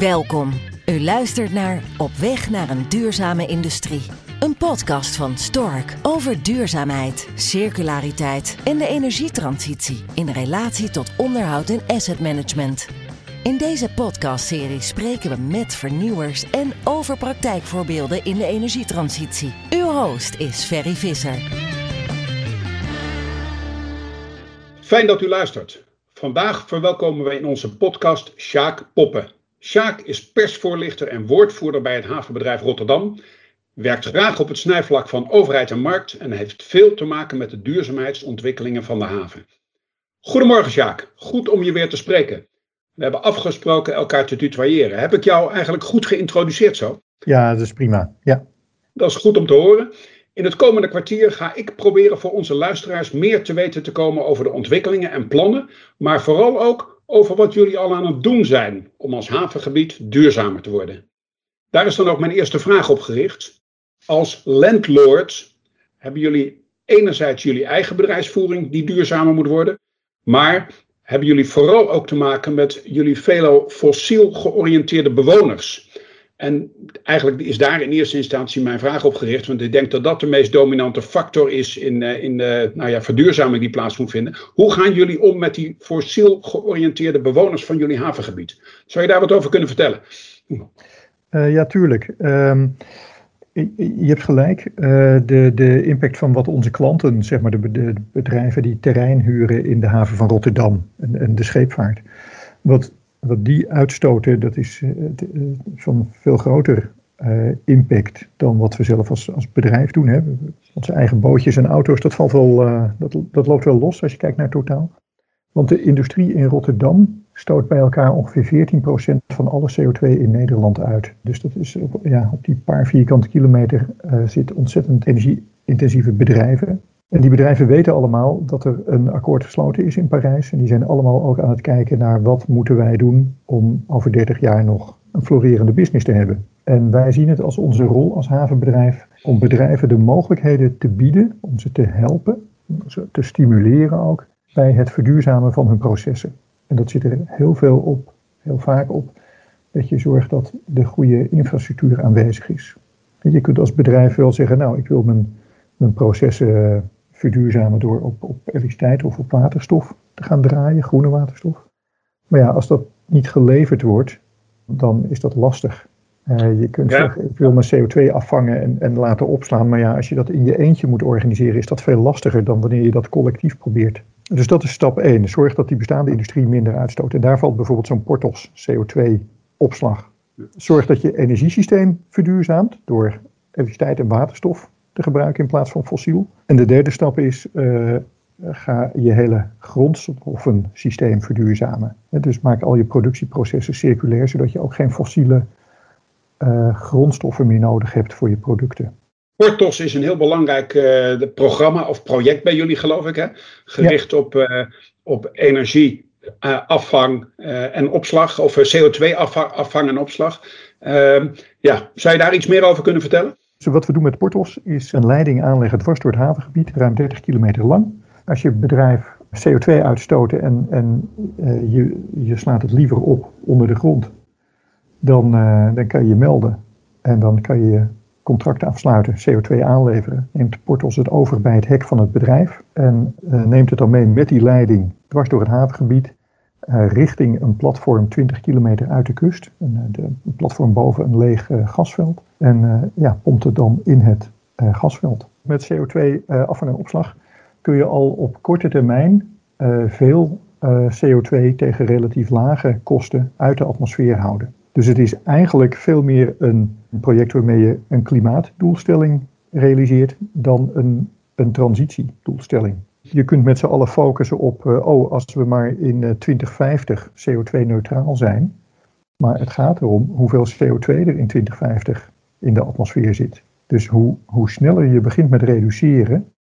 Welkom. U luistert naar Op weg naar een duurzame industrie. Een podcast van Stork over duurzaamheid, circulariteit en de energietransitie in relatie tot onderhoud en asset management. In deze podcastserie spreken we met vernieuwers en over praktijkvoorbeelden in de energietransitie. Uw host is Ferry Visser. Fijn dat u luistert. Vandaag verwelkomen we in onze podcast Sjaak Poppen. Sjaak is persvoorlichter en woordvoerder bij het havenbedrijf Rotterdam. Werkt graag op het snijvlak van overheid en markt en heeft veel te maken met de duurzaamheidsontwikkelingen van de haven. Goedemorgen Sjaak, goed om je weer te spreken. We hebben afgesproken elkaar te tutoyeren. Heb ik jou eigenlijk goed geïntroduceerd zo? Ja, dat is prima. Ja. Dat is goed om te horen. In het komende kwartier ga ik proberen voor onze luisteraars meer te weten te komen over de ontwikkelingen en plannen, maar vooral ook over wat jullie al aan het doen zijn om als havengebied duurzamer te worden. Daar is dan ook mijn eerste vraag op gericht. Als landlords hebben jullie enerzijds jullie eigen bedrijfsvoering die duurzamer moet worden, maar hebben jullie vooral ook te maken met jullie velo fossiel georiënteerde bewoners. En eigenlijk is daar in eerste instantie mijn vraag op gericht, want ik denk dat dat de meest dominante factor is in, eh, in de nou ja, verduurzaming die plaats moet vinden. Hoe gaan jullie om met die fossiel georiënteerde bewoners van jullie havengebied? Zou je daar wat over kunnen vertellen? Uh, ja, tuurlijk. Ehm, je hebt gelijk. De, de impact van wat onze klanten, zeg maar de, de bedrijven die terrein huren in de haven van Rotterdam en, en de scheepvaart. Wat wat die uitstoten, dat is uh, van veel groter uh, impact dan wat we zelf als, als bedrijf doen. Hè. Onze eigen bootjes en auto's, dat, valt wel, uh, dat, dat loopt wel los als je kijkt naar totaal. Want de industrie in Rotterdam stoot bij elkaar ongeveer 14% van alle CO2 in Nederland uit. Dus dat is op, ja, op die paar vierkante kilometer zitten ontzettend energie-intensieve bedrijven. En die bedrijven weten allemaal dat er een akkoord gesloten is in Parijs. En die zijn allemaal ook aan het kijken naar wat moeten wij doen om over 30 jaar nog een florerende business te hebben. En wij zien het als onze rol als havenbedrijf om bedrijven de mogelijkheden te bieden, om ze te helpen, ze te stimuleren ook bij het verduurzamen van hun processen. En dat zit er heel veel op, heel vaak op, dat je zorgt dat de goede infrastructuur aanwezig is. Je kunt als bedrijf wel zeggen, nou ik wil mijn, mijn processen verduurzamen door op, op elektriciteit of op waterstof te gaan draaien, groene waterstof. Maar ja, als dat niet geleverd wordt, dan is dat lastig. Uh, je kunt zeggen, ik wil mijn CO2 afvangen en, en laten opslaan. Maar ja, als je dat in je eentje moet organiseren, is dat veel lastiger dan wanneer je dat collectief probeert. Dus dat is stap 1. Zorg dat die bestaande industrie minder uitstoot. En daar valt bijvoorbeeld zo'n Portos CO2-opslag. Zorg dat je energiesysteem verduurzaamt door elektriciteit en waterstof te gebruiken in plaats van fossiel. En de derde stap is, uh, ga je hele grondstoffensysteem verduurzamen. Dus maak al je productieprocessen circulair, zodat je ook geen fossiele uh, grondstoffen meer nodig hebt voor je producten. Portos is een heel belangrijk uh, programma of project bij jullie, geloof ik, hè? gericht ja. op, uh, op energieafvang en opslag, of CO2-afvang en opslag. Ehm, ja, zou je daar iets meer over kunnen vertellen? Dus wat we doen met Portos is een leiding aanleggen dwars door het havengebied, ruim 30 kilometer lang. Als je bedrijf CO2 uitstoot en, en uh, je, je slaat het liever op onder de grond, dan, uh, dan kan je je melden. En dan kan je contracten afsluiten, CO2 aanleveren. Neemt Portos het over bij het hek van het bedrijf en uh, neemt het dan mee met die leiding dwars door het havengebied richting een platform 20 kilometer uit de kust. Een, de, een platform boven een leeg uh, gasveld. En ja, pompt het dan in het gasveld. Met CO2 afvang en opslag kun je al op korte termijn veel CO2 tegen relatief lage kosten uit de atmosfeer houden. Dus het is eigenlijk veel meer een project waarmee je een klimaatdoelstelling realiseert dan een, een transitiedoelstelling. Je kunt met z'n allen focussen op, uh, oh, als we maar in uh, 2050 CO2-neutraal zijn. Maar het gaat erom hoeveel CO2 er in 2050 in de atmosfeer zit. Dus hoe, hoe sneller je begint met reduceren,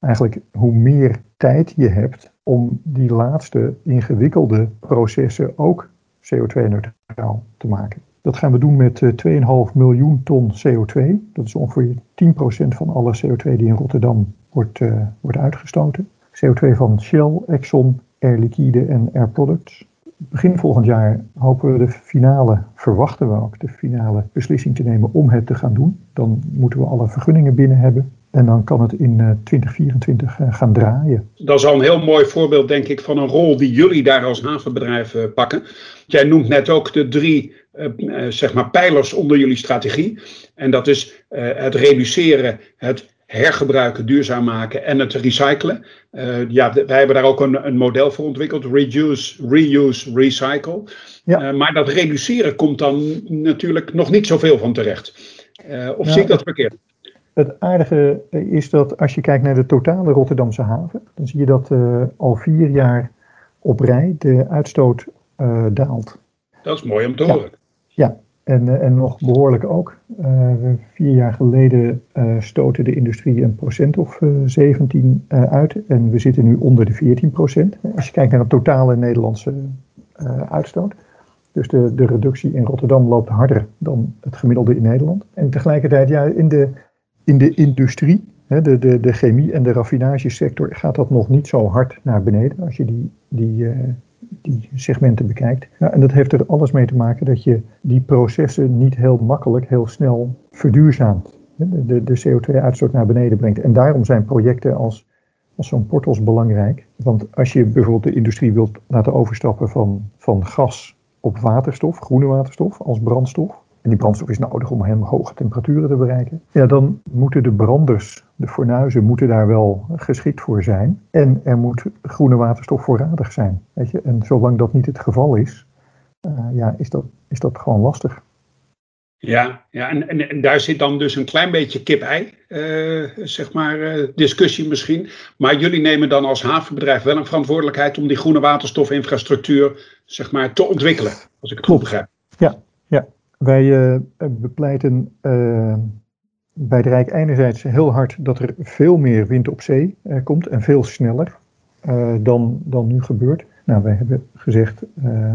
eigenlijk hoe meer tijd je hebt om die laatste ingewikkelde processen ook CO2-neutraal te maken. Dat gaan we doen met uh, 2,5 miljoen ton CO2. Dat is ongeveer 10% van alle CO2 die in Rotterdam wordt, uh, wordt uitgestoten. CO2 van Shell, Exxon, Air Liquide en Air Products. begin volgend jaar hopen we de finale, verwachten we ook de finale beslissing te nemen om het te gaan doen. Dan moeten we alle vergunningen binnen hebben. En dan kan het in 2024 eh, eh, gaan draaien. Dat is al een heel mooi voorbeeld, denk ik, van een rol die jullie daar als havenbedrijf eh, pakken. Jij noemt net ook de drie zeg maar pijlers onder jullie strategie. En dat is het reduceren, het hergebruiken, duurzaam maken en het recyclen. ja, wij hebben daar ook een, een, model voor ontwikkeld: reduce, reuse, recycle. Ja. maar dat reduceren komt dan natuurlijk nog niet zoveel van terecht. of zie ik dat verkeerd? Het aardige is dat als je kijkt naar de totale Rotterdamse haven, dan zie je dat uh, al vier jaar op rij de uitstoot uh, daalt. Dat is mooi om te horen. Ja, en, uh, en nog behoorlijk ook. vier jaar geleden stootte de industrie een procent of 17 uit en we zitten nu onder de 14 procent. Als je kijkt naar de totale Nederlandse uitstoot. Dus de, de reductie in Rotterdam loopt harder dan het gemiddelde in Nederland. En tegelijkertijd, ja, in de in de industrie, de, de, de chemie- en de raffinagesector, gaat dat nog niet zo hard naar beneden als je die, die, uh, die segmenten bekijkt. Ja, en dat heeft er alles mee te maken dat je die processen niet heel makkelijk, heel snel verduurzaamt. De, de, de CO2-uitstoot naar beneden brengt. En daarom zijn projecten als, als zo'n Portos belangrijk. Want als je bijvoorbeeld de industrie wilt laten overstappen van, van gas op waterstof, groene waterstof als brandstof, en die brandstof is nodig om heel hoge temperaturen te bereiken, ja, dan moeten de branders, de fornuizen, moeten daar wel geschikt voor zijn. En er moet groene waterstof voorradig zijn. Weet je? En zolang dat niet het geval is, uh, ja, is, dat, is dat gewoon lastig. Ja, ja en, en, en, daar zit dan dus een klein beetje kip-ei, uh, zeg maar, uh, discussie misschien. Maar jullie nemen dan als havenbedrijf wel een verantwoordelijkheid om die groene waterstofinfrastructuur, zeg maar, te ontwikkelen, als ik het goed begrijp. Ja, ja. Wij bepleiten bij de Rijk enerzijds heel hard dat er veel meer wind op zee uh, komt en veel sneller dan, dan nu gebeurt. Nou, wij hebben gezegd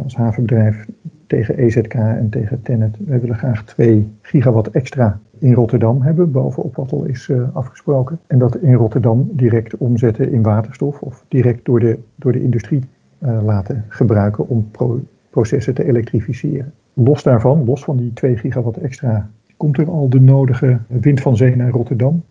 als havenbedrijf tegen EZK en tegen Tennet, wij willen graag 2 gigawatt extra in Rotterdam hebben, bovenop wat al is afgesproken. En dat in Rotterdam direct omzetten in waterstof of direct door de, door de industrie laten gebruiken om pro processen te elektrificeren. Los daarvan, los van die 2 gigawatt extra, komt er al de nodige wind van zee naar Rotterdam.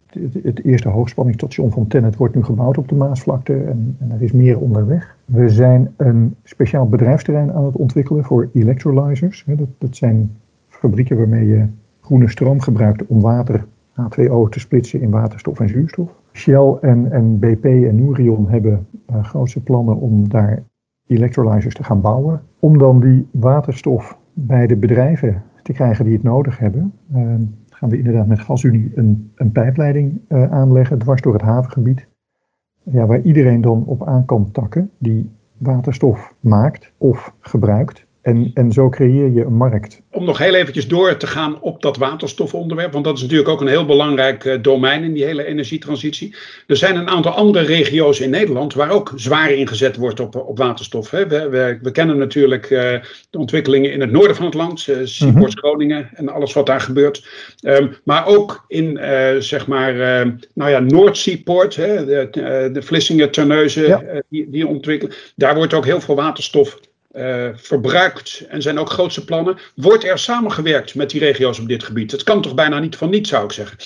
Het, eerste hoogspanningsstation van Tennet wordt nu gebouwd op de Maasvlakte en, er is meer onderweg. We zijn een speciaal bedrijfsterrein aan het ontwikkelen voor electrolyzers. Dat, dat zijn fabrieken waarmee je groene stroom gebruikt om water H2O te splitsen in waterstof en zuurstof. Shell en, en BP en Nourion hebben uh, grootste plannen om daar electrolyzers te gaan bouwen. Om dan die waterstof bij de bedrijven te krijgen die het nodig hebben, uh, gaan we inderdaad met GasUnie een, een pijpleiding uh, aanleggen dwars door het havengebied. Ja, waar iedereen dan op aan kan takken die waterstof maakt of gebruikt. En, en zo creëer je een markt. Om nog heel eventjes door te gaan op dat waterstofonderwerp, want dat is natuurlijk ook een heel belangrijk uh, domein in die hele energietransitie. Er zijn een aantal andere regio's in Nederland waar ook zwaar ingezet wordt op, op waterstof. Hè. We, we, we, kennen natuurlijk uh, de ontwikkelingen in het noorden van het land, uh, Seaports -hmm. Groningen en alles wat daar gebeurt. Um, maar ook in zeg maar, nou ja, Noordseaport, de, de Vlissingen, Terneuzen, ja. die, die ontwikkelen. Daar wordt ook heel veel waterstof uh, verbruikt en zijn ook grootste plannen. Wordt er samengewerkt met die regio's op dit gebied? Het kan toch bijna niet van niet, zou ik zeggen.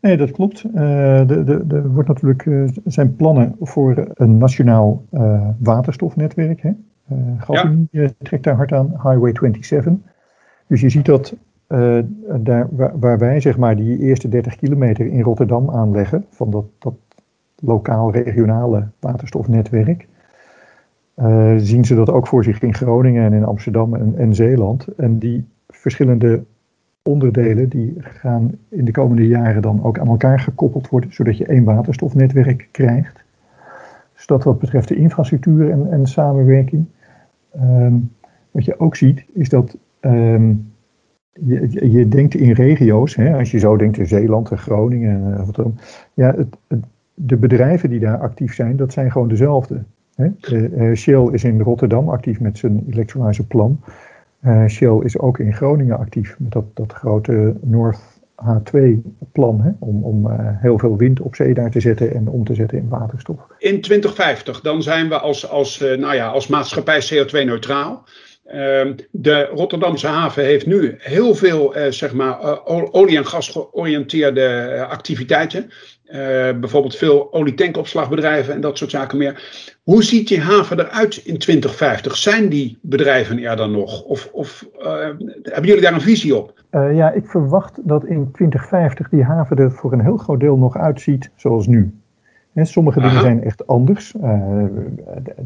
Nee, dat klopt. Uh, er wordt natuurlijk uh, zijn plannen voor een nationaal waterstofnetwerk. Hè? Gasunie ja. trekt daar hard aan, Highway 27. Dus je ziet dat daar, waar, waar, wij zeg maar die eerste 30 kilometer in Rotterdam aanleggen, van dat, dat lokaal-regionale waterstofnetwerk, uh, zien ze dat ook voor zich in Groningen en in Amsterdam en, en, Zeeland. En die verschillende onderdelen die gaan in de komende jaren dan ook aan elkaar gekoppeld worden, zodat je één waterstofnetwerk krijgt. Dus dat wat betreft de infrastructuur en, en samenwerking. Um, wat je ook ziet is dat um, je, denkt in regio's, hè, als je zo denkt in Zeeland en Groningen en wat dan. Ja, het, de bedrijven die daar actief zijn, dat zijn gewoon dezelfde. Uh, Shell is in Rotterdam actief met zijn electrolyzer plan. Uh, Shell is ook in Groningen actief met dat, dat grote North H2-plan om, om heel veel wind op zee daar te zetten en om te zetten in waterstof. In 2050, dan zijn we als, als, nou ja, als maatschappij CO2-neutraal. Ehm, de Rotterdamse haven heeft nu heel veel eh, zeg maar, olie- en gas georiënteerde activiteiten. Bijvoorbeeld veel olietankopslagbedrijven en dat soort zaken meer. Hoe ziet die haven eruit in 2050? Zijn die bedrijven er dan nog? Of, of hebben jullie daar een visie op? ja, ik verwacht dat in 2050 die haven er voor een heel groot deel nog uitziet zoals nu sommige dingen zijn echt anders. Uh,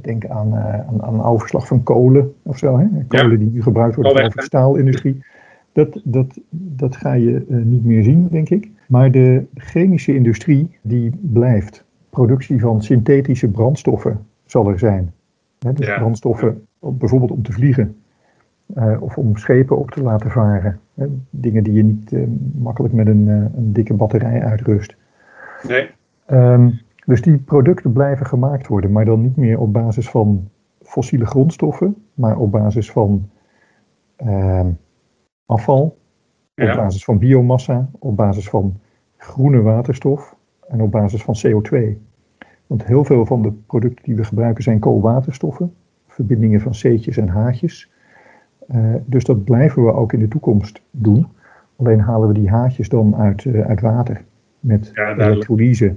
denk aan, uh, aan, aan, overslag van kolen of zo. Hè? Kolen die nu gebruikt worden voor de staalindustrie. Dat, dat, dat ga je uh, niet meer zien, denk ik. Maar de chemische industrie, die blijft. Productie van synthetische brandstoffen zal er zijn. Dus ja. brandstoffen, bijvoorbeeld om te vliegen. of om schepen op te laten varen. Dingen die je niet makkelijk met een, een dikke batterij uitrust. Nee. Um, dus die producten blijven gemaakt worden, maar dan niet meer op basis van fossiele grondstoffen, maar op basis van uh, afval, op basis van biomassa, op basis van groene waterstof en op basis van CO2. Want heel veel van de producten die we gebruiken zijn koolwaterstoffen, verbindingen van C'tjes en H'tjes. Uh, dus dat blijven we ook in de toekomst doen. Alleen halen we die H'tjes dan uit, uh, uit water met ja, elektrolyse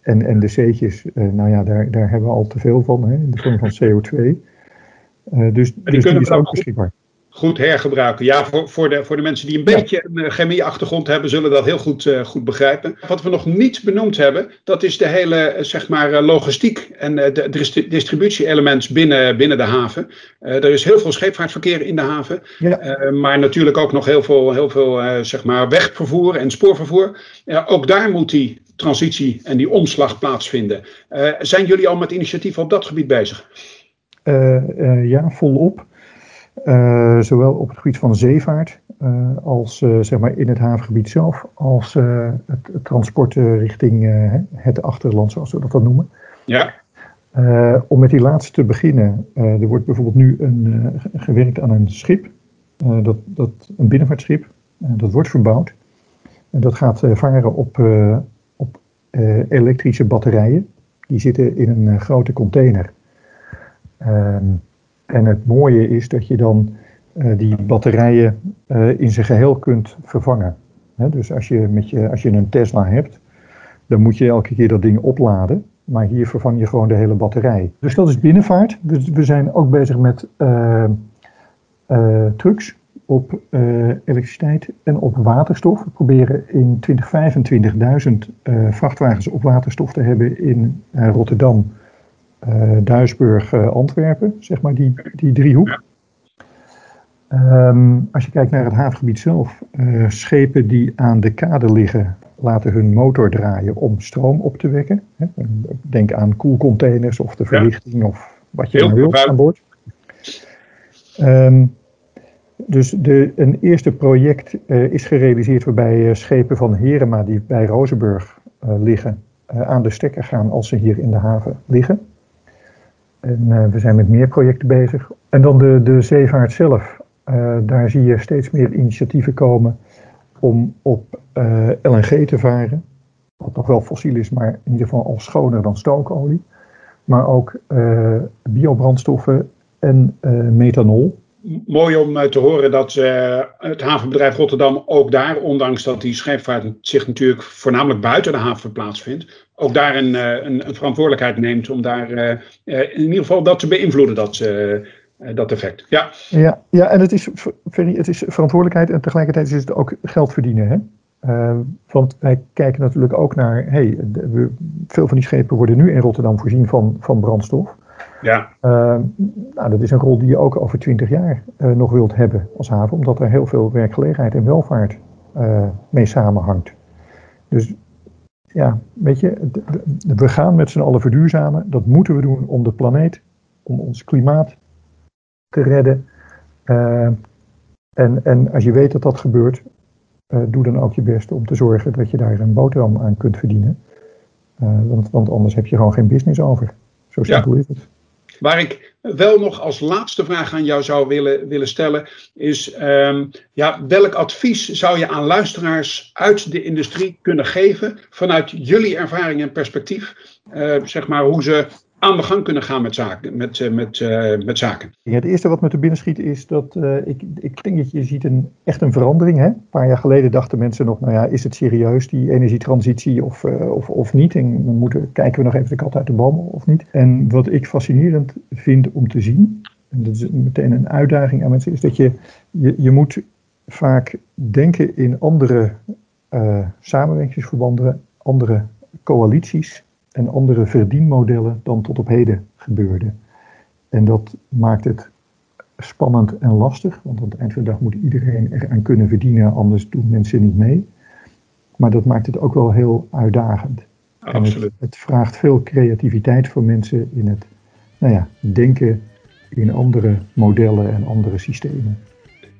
en, en de C'tjes, uh, nou ja, daar, daar hebben we al te veel van, hè, in de vorm van CO2. Uh, eh, dus die, dus die is ook beschikbaar goed hergebruiken. Ja, voor, voor, de, voor de mensen die een beetje een chemie-achtergrond hebben, zullen dat heel goed, uh, goed begrijpen. Wat we nog niet benoemd hebben, dat is de hele zeg maar, logistiek en de distributie-elements binnen, binnen de haven. er is heel veel scheepvaartverkeer in de haven, ja. maar natuurlijk ook nog heel veel, heel veel zeg maar wegvervoer en spoorvervoer. ook daar moet die transitie en die omslag plaatsvinden. Zijn jullie al met initiatieven op dat gebied bezig? Ja, volop. Zowel op het gebied van zeevaart als zeg maar in het havengebied zelf, als het, het, transport richting het achterland, zoals we dat dan noemen. Ja. om met die laatste te beginnen, er wordt bijvoorbeeld nu een, gewerkt aan een schip, dat, dat, een binnenvaartschip, dat wordt verbouwd. En dat gaat varen op uh, elektrische batterijen. Die zitten in een grote container. En het mooie is dat je dan uh, die batterijen in zijn geheel kunt vervangen. dus als je, met je, als je een Tesla hebt, dan moet je elke keer dat ding opladen. Maar hier vervang je gewoon de hele batterij. Dus dat is binnenvaart. Dus we zijn ook bezig met trucks op uh, elektriciteit en op waterstof. We proberen in 2025 duizend uh, vrachtwagens op waterstof te hebben in uh, Rotterdam, Duisburg, Antwerpen, zeg maar die, die driehoek. Um, als je kijkt naar het havengebied zelf, schepen die aan de kade liggen, laten hun motor draaien om stroom op te wekken. Denk aan koelcontainers of de verlichting ja. of wat je dan wilt aan boord. Um, dus de, een eerste project uh, is gerealiseerd waarbij uh, schepen van Herema die bij Rozenburg liggen aan de stekker gaan als ze hier in de haven liggen. En we zijn met meer projecten bezig. En dan de, de zeevaart zelf. daar zie je steeds meer initiatieven komen om op LNG te varen. Wat nog wel fossiel is, maar in ieder geval al schoner dan stookolie. Maar ook biobrandstoffen en methanol mooi om eh, te horen dat uh, het havenbedrijf Rotterdam ook daar, ondanks dat die scheepvaart zich natuurlijk voornamelijk buiten de haven plaatsvindt, ook daar een, eh, een, verantwoordelijkheid neemt om daar in ieder geval dat te beïnvloeden, dat, dat effect. Ja. Ja, ja, en het is, het is verantwoordelijkheid en tegelijkertijd is het ook geld verdienen. Hè? want wij kijken natuurlijk ook naar, hey, veel van die schepen worden nu in Rotterdam voorzien van, van brandstof. Ja. Uh, nou, dat is een rol die je ook over twintig jaar uh, nog wilt hebben als haven, omdat er heel veel werkgelegenheid en welvaart uh, mee samenhangt. Dus ja, weet je, we gaan met z'n allen verduurzamen. Dat moeten we doen om de planeet, om ons klimaat te redden. Uh, en, en als je weet dat dat gebeurt, doe dan ook je best om te zorgen dat je daar een boterham aan kunt verdienen. want, want anders heb je gewoon geen business over. Zo simpel ja. is het. Waar ik wel nog als laatste vraag aan jou zou willen, willen stellen, is ehm, ja, welk advies zou je aan luisteraars uit de industrie kunnen geven vanuit jullie ervaring en perspectief? Uh, zeg maar hoe ze aan de gang kunnen gaan met zaken. Met, uh, met, uh, met zaken. Ja, het eerste wat me te binnen schiet is dat uh, ik, ik denk dat je ziet een, echt een verandering. Hè? Een paar jaar geleden dachten mensen nog, nou ja, is het serieus die energietransitie of, of, of niet? En dan moeten, kijken we nog even de kat uit de boom of niet. En wat ik fascinerend vind om te zien, en dat is meteen een uitdaging aan mensen, is dat je, je, je moet vaak denken in andere samenwerkingsverbanden, andere coalities en andere verdienmodellen dan tot op heden gebeurde. En dat maakt het spannend en lastig, want aan het eind van de dag moet iedereen eraan kunnen verdienen, anders doen mensen niet mee. Maar dat maakt het ook wel heel uitdagend. Absoluut. Het, het, vraagt veel creativiteit voor mensen in het nou ja, denken in andere modellen en andere systemen.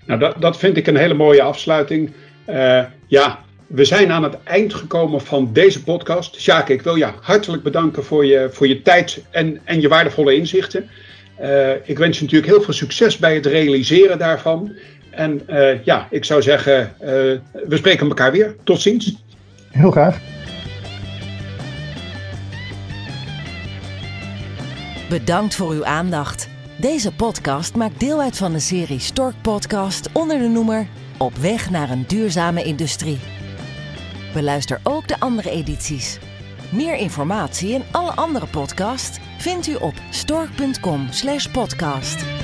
Nou, dat, dat vind ik een hele mooie afsluiting. Uh, ja, we zijn aan het eind gekomen van deze podcast. Sjaak, ik wil je hartelijk bedanken voor je, voor je tijd en, en je waardevolle inzichten. Uh, ik wens je natuurlijk heel veel succes bij het realiseren daarvan. En uh, ja, ik zou zeggen, uh, we spreken elkaar weer. Tot ziens. Heel graag. Bedankt voor uw aandacht. Deze podcast maakt deel uit van de serie Stork Podcast onder de noemer Op weg naar een duurzame industrie. Beluister ook de andere edities. Meer informatie en alle andere podcasts vindt u op stork.com/podcast.